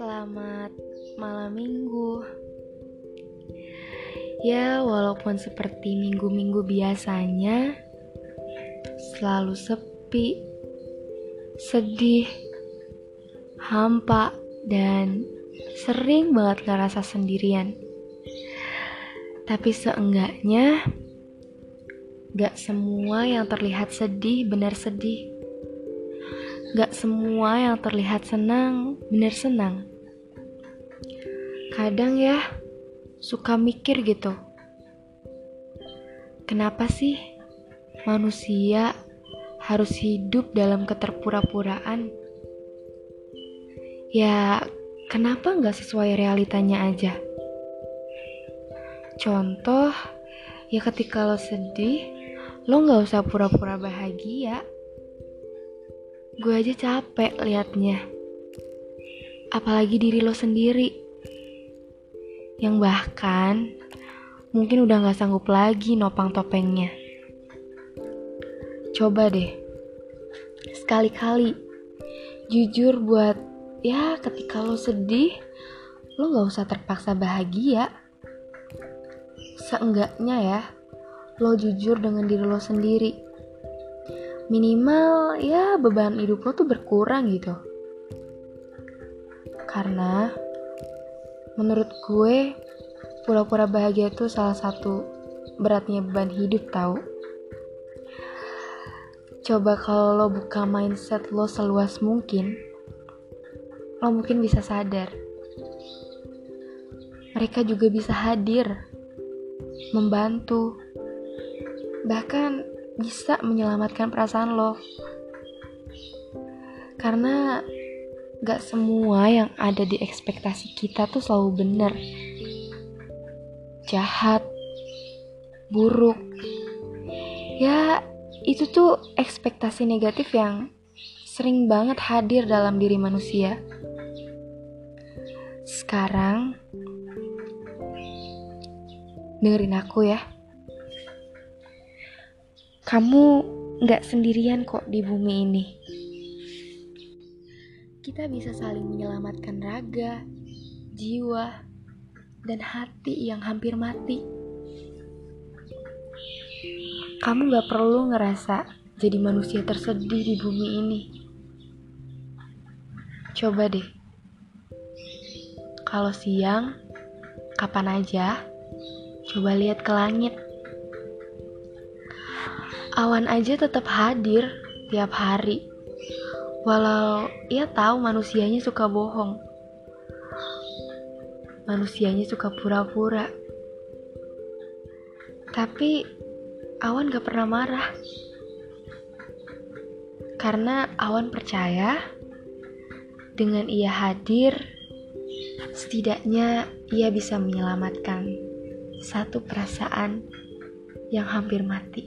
malam minggu. Ya, walaupun seperti minggu-minggu biasanya, selalu sepi, sedih, hampa, dan sering banget ngerasa sendirian. Tapi seenggaknya, gak semua yang terlihat sedih benar sedih. Gak semua yang terlihat senang benar senang. Kadang ya, suka mikir gitu. Kenapa sih manusia harus hidup dalam keterpura-puraan? Ya, kenapa nggak sesuai realitanya aja? Contoh, ya ketika lo sedih, lo nggak usah pura-pura bahagia. Gue aja capek liatnya. Apalagi diri lo sendiri. Yang bahkan mungkin udah gak sanggup lagi nopang topengnya. Coba deh. Sekali-kali jujur buat ya ketika lo sedih, lo gak usah terpaksa bahagia. Seenggaknya ya, lo jujur dengan diri lo sendiri minimal ya beban hidup lo tuh berkurang gitu karena menurut gue pura-pura bahagia itu salah satu beratnya beban hidup tau coba kalau lo buka mindset lo seluas mungkin lo mungkin bisa sadar mereka juga bisa hadir membantu bahkan bisa menyelamatkan perasaan lo. Karena gak semua yang ada di ekspektasi kita tuh selalu benar. Jahat, buruk. Ya, itu tuh ekspektasi negatif yang sering banget hadir dalam diri manusia. Sekarang, dengerin aku ya. Kamu nggak sendirian kok di bumi ini. Kita bisa saling menyelamatkan raga, jiwa, dan hati yang hampir mati. Kamu gak perlu ngerasa jadi manusia tersedih di bumi ini. Coba deh, kalau siang, kapan aja, coba lihat ke langit awan aja tetap hadir tiap hari. Walau ia tahu manusianya suka bohong. Manusianya suka pura-pura. Tapi awan gak pernah marah. Karena awan percaya dengan ia hadir, setidaknya ia bisa menyelamatkan satu perasaan yang hampir mati.